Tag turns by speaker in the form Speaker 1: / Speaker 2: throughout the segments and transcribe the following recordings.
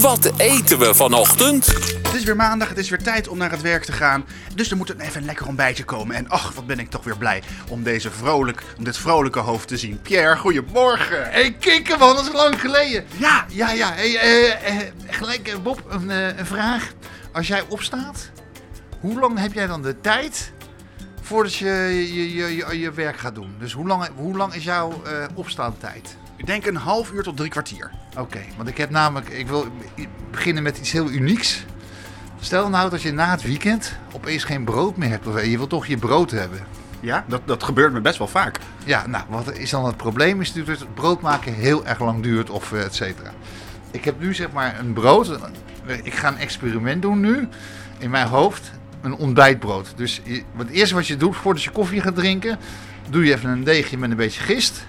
Speaker 1: Wat eten we vanochtend?
Speaker 2: Het is weer maandag, het is weer tijd om naar het werk te gaan. Dus er moet een even een lekker ontbijtje komen. En ach, wat ben ik toch weer blij om, deze vrolijk, om dit vrolijke hoofd te zien. Pierre, goedemorgen.
Speaker 3: Hey, kikker man, dat is lang geleden.
Speaker 2: Ja,
Speaker 3: Ja, ja, hey, eh, eh, gelijk eh, Bob, een, eh, een vraag. Als jij opstaat, hoe lang heb jij dan de tijd voordat je je, je, je, je werk gaat doen? Dus hoe lang, hoe lang is jouw eh opstaantijd?
Speaker 2: Ik denk een half uur tot drie kwartier.
Speaker 3: Oké, want ik heb namelijk, ik wil beginnen met iets heel unieks. Stel nou dat je na het weekend opeens geen brood meer hebt. Of je wilt toch je brood hebben.
Speaker 2: Ja, dat, dat gebeurt me best wel vaak.
Speaker 3: Ja, nou, wat is dan het probleem? Is natuurlijk dat het brood maken heel erg lang duurt of eh, et cetera. Ik heb nu zeg maar een brood. Ik ga een experiment doen nu. In mijn hoofd een ontbijtbrood. Dus je, het eerste wat je doet voordat je koffie gaat drinken, doe je even een deegje met een beetje gist.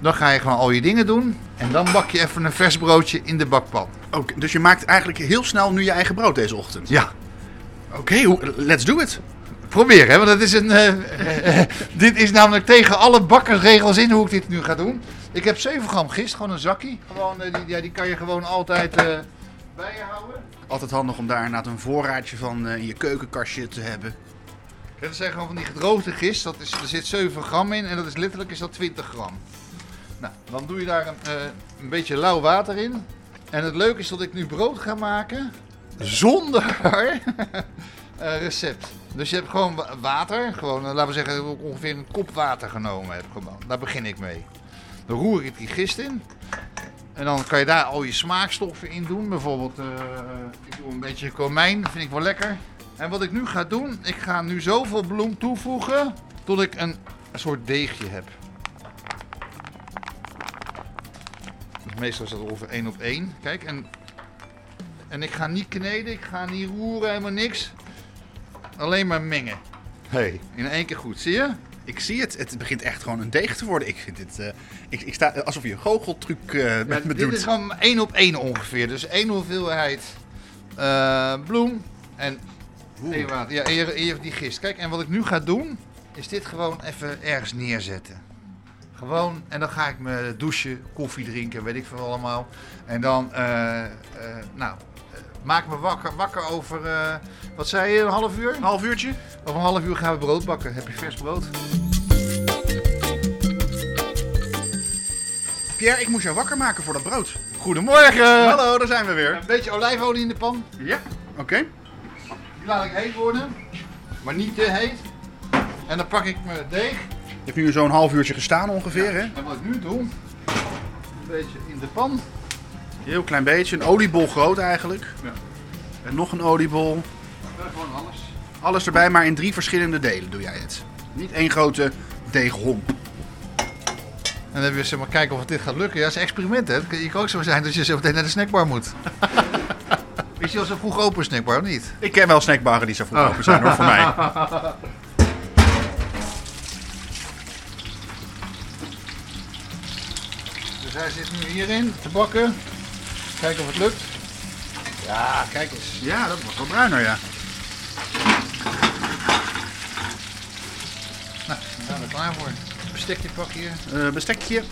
Speaker 3: Dan ga je gewoon al je dingen doen. En dan bak je even een vers broodje in de bakpan.
Speaker 2: Oké, dus je maakt eigenlijk heel snel nu je eigen brood deze ochtend.
Speaker 3: Ja,
Speaker 2: Oké, let's do it.
Speaker 3: probeer hè, want dat is een, eh, eh, eh, dit is namelijk tegen alle bakkersregels in hoe ik dit nu ga doen. Ik heb 7 gram gist, gewoon een zakje. Gewoon, die, ja, die kan je gewoon altijd bij je houden.
Speaker 2: Altijd handig om daar inderdaad een voorraadje van in je keukenkastje te hebben.
Speaker 3: Dat zijn gewoon van die gedroogde gist. Dat is, er zit 7 gram in en dat is letterlijk is dat 20 gram. Nou, dan doe je daar een, eh, een beetje lauw water in. En het leuke is dat ik nu brood ga maken zonder eh, recept. Dus je hebt gewoon wa- water, gewoon, eh, laten we zeggen, dat ik ongeveer een kop water genomen heb. Daar begin ik mee. Dan roer ik die gist in. En dan kan je daar al je smaakstoffen in doen. Bijvoorbeeld, ik doe een beetje komijn, vind ik wel lekker. En wat ik nu ga doen, ik ga nu zoveel bloem toevoegen tot ik een soort deegje heb. Meestal is dat ongeveer 1 op 1. Kijk, en, en ik ga niet kneden, ik ga niet roeren, helemaal niks. Alleen maar mengen. Hey, in één keer goed, zie je?
Speaker 2: Ik zie het, het begint echt gewoon een deeg te worden. Ik vind dit, eh, ik, ik sta alsof je een goocheltruc eh met me
Speaker 3: dit
Speaker 2: doet.
Speaker 3: is gewoon 1 op 1 ongeveer. Dus één hoeveelheid eh, bloem en één water. Ja, en je, en je hebt die gist. Kijk, en wat ik nu ga doen, is dit gewoon even ergens neerzetten. Gewoon, en dan ga ik me douchen, koffie drinken, weet ik veel allemaal. En dan, eh, eh, nou, eh, maak me wakker, wakker over, wat zei je, een half uur?
Speaker 2: Een half uurtje?
Speaker 3: Over een half uur gaan we brood bakken. Heb je vers brood?
Speaker 2: Pierre, ik moest jou wakker maken voor dat brood.
Speaker 3: Goedemorgen!
Speaker 2: Hallo, daar zijn we weer.
Speaker 3: Een beetje olijfolie in de pan.
Speaker 2: Ja, oké.
Speaker 3: Die laat ik heet worden, maar niet te heet. En dan pak ik mijn deeg.
Speaker 2: Je hebt nu zo'n half uurtje gestaan ongeveer, hè?
Speaker 3: En wat ik nu doe, een beetje in de pan.
Speaker 2: Heel klein beetje, een oliebol groot eigenlijk.
Speaker 3: Ja.
Speaker 2: En nog een oliebol.
Speaker 3: Gewoon alles.
Speaker 2: Alles erbij, maar in drie verschillende delen doe jij het. Niet één grote deeghomp.
Speaker 3: En dan hebben we zeg maar kijken of het dit gaat lukken. Ja, dat is een experiment hè. Het kan- Je kan ook zo zijn dat je zo meteen naar de snackbar moet. Is je al zo vroeg open snackbar of niet?
Speaker 2: Ik ken wel snackbarren die zo vroeg open zijn hoor, voor mij.
Speaker 3: hij zit nu hierin te bakken. Kijken of het lukt. Ja, kijk eens.
Speaker 2: Ja, dat wordt wel bruiner, ja.
Speaker 3: Nou, dan zijn we er klaar voor. Bestekje pak hier.
Speaker 2: Eh, bestekje.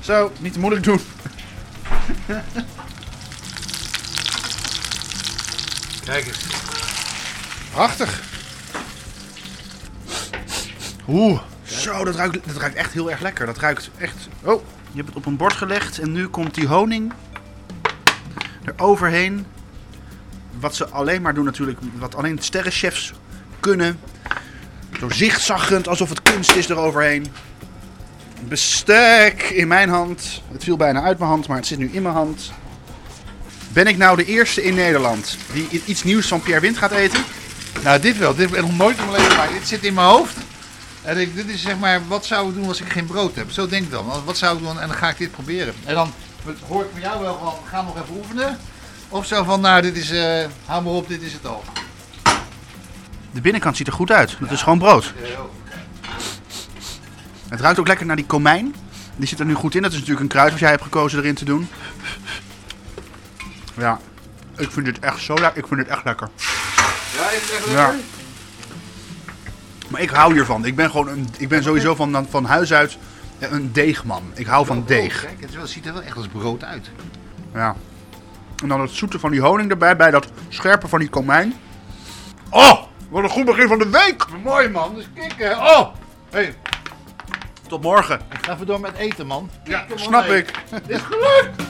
Speaker 2: Zo, niet te moeilijk doen.
Speaker 3: Kijk eens.
Speaker 2: Prachtig. Oeh. Zo, dat ruikt, dat ruikt echt heel erg lekker. Dat ruikt echt... Oh, je hebt het op een bord gelegd en nu komt die honing eroverheen. Wat ze alleen maar doen natuurlijk, wat alleen sterrenchefs kunnen. Zo zichtzaggend, alsof het kunst is eroverheen. Bestek in mijn hand. Het viel bijna uit mijn hand, maar het zit nu in mijn hand. Ben ik nou de eerste in Nederland die iets nieuws van Pierre Wind gaat eten?
Speaker 3: Nou, dit wel. Dit nog nooit in mijn leven. Dit zit in mijn hoofd. En ik, dit is zeg maar, wat zou ik doen als ik geen brood heb? Zo denk ik dan. Wat zou ik doen? En dan ga ik dit proberen. En dan hoor ik van jou wel van, ga nog even oefenen. Of zo van, nou, dit is, eh hou maar op, dit is het al.
Speaker 2: De binnenkant ziet er goed uit. Dat is gewoon brood. Het ruikt ook lekker naar die komijn. Die zit er nu goed in. Dat is natuurlijk een kruid wat jij hebt gekozen erin te doen. Ja, ik vind dit echt zo lekker. Ik vind dit echt lekker.
Speaker 3: Ja, is het echt
Speaker 2: Ja. Maar ik hou hiervan. Ik ben, gewoon een, ik ben sowieso van, van huis uit een deegman. Ik hou van
Speaker 3: Brood,
Speaker 2: deeg.
Speaker 3: Kijk, het, wel- ziet er wel echt als brood uit.
Speaker 2: Ja. En dan het zoete van die honing erbij, bij dat scherpe van die komijn. Oh, wat een goed begin van de week.
Speaker 3: Mooi man, dus kikken. Oh! Hey,
Speaker 2: Tot morgen.
Speaker 3: ik ga even door met eten man.
Speaker 2: Ja,
Speaker 3: Kikken, man,
Speaker 2: snap
Speaker 3: hey.
Speaker 2: ik.
Speaker 3: Dit is gelukt!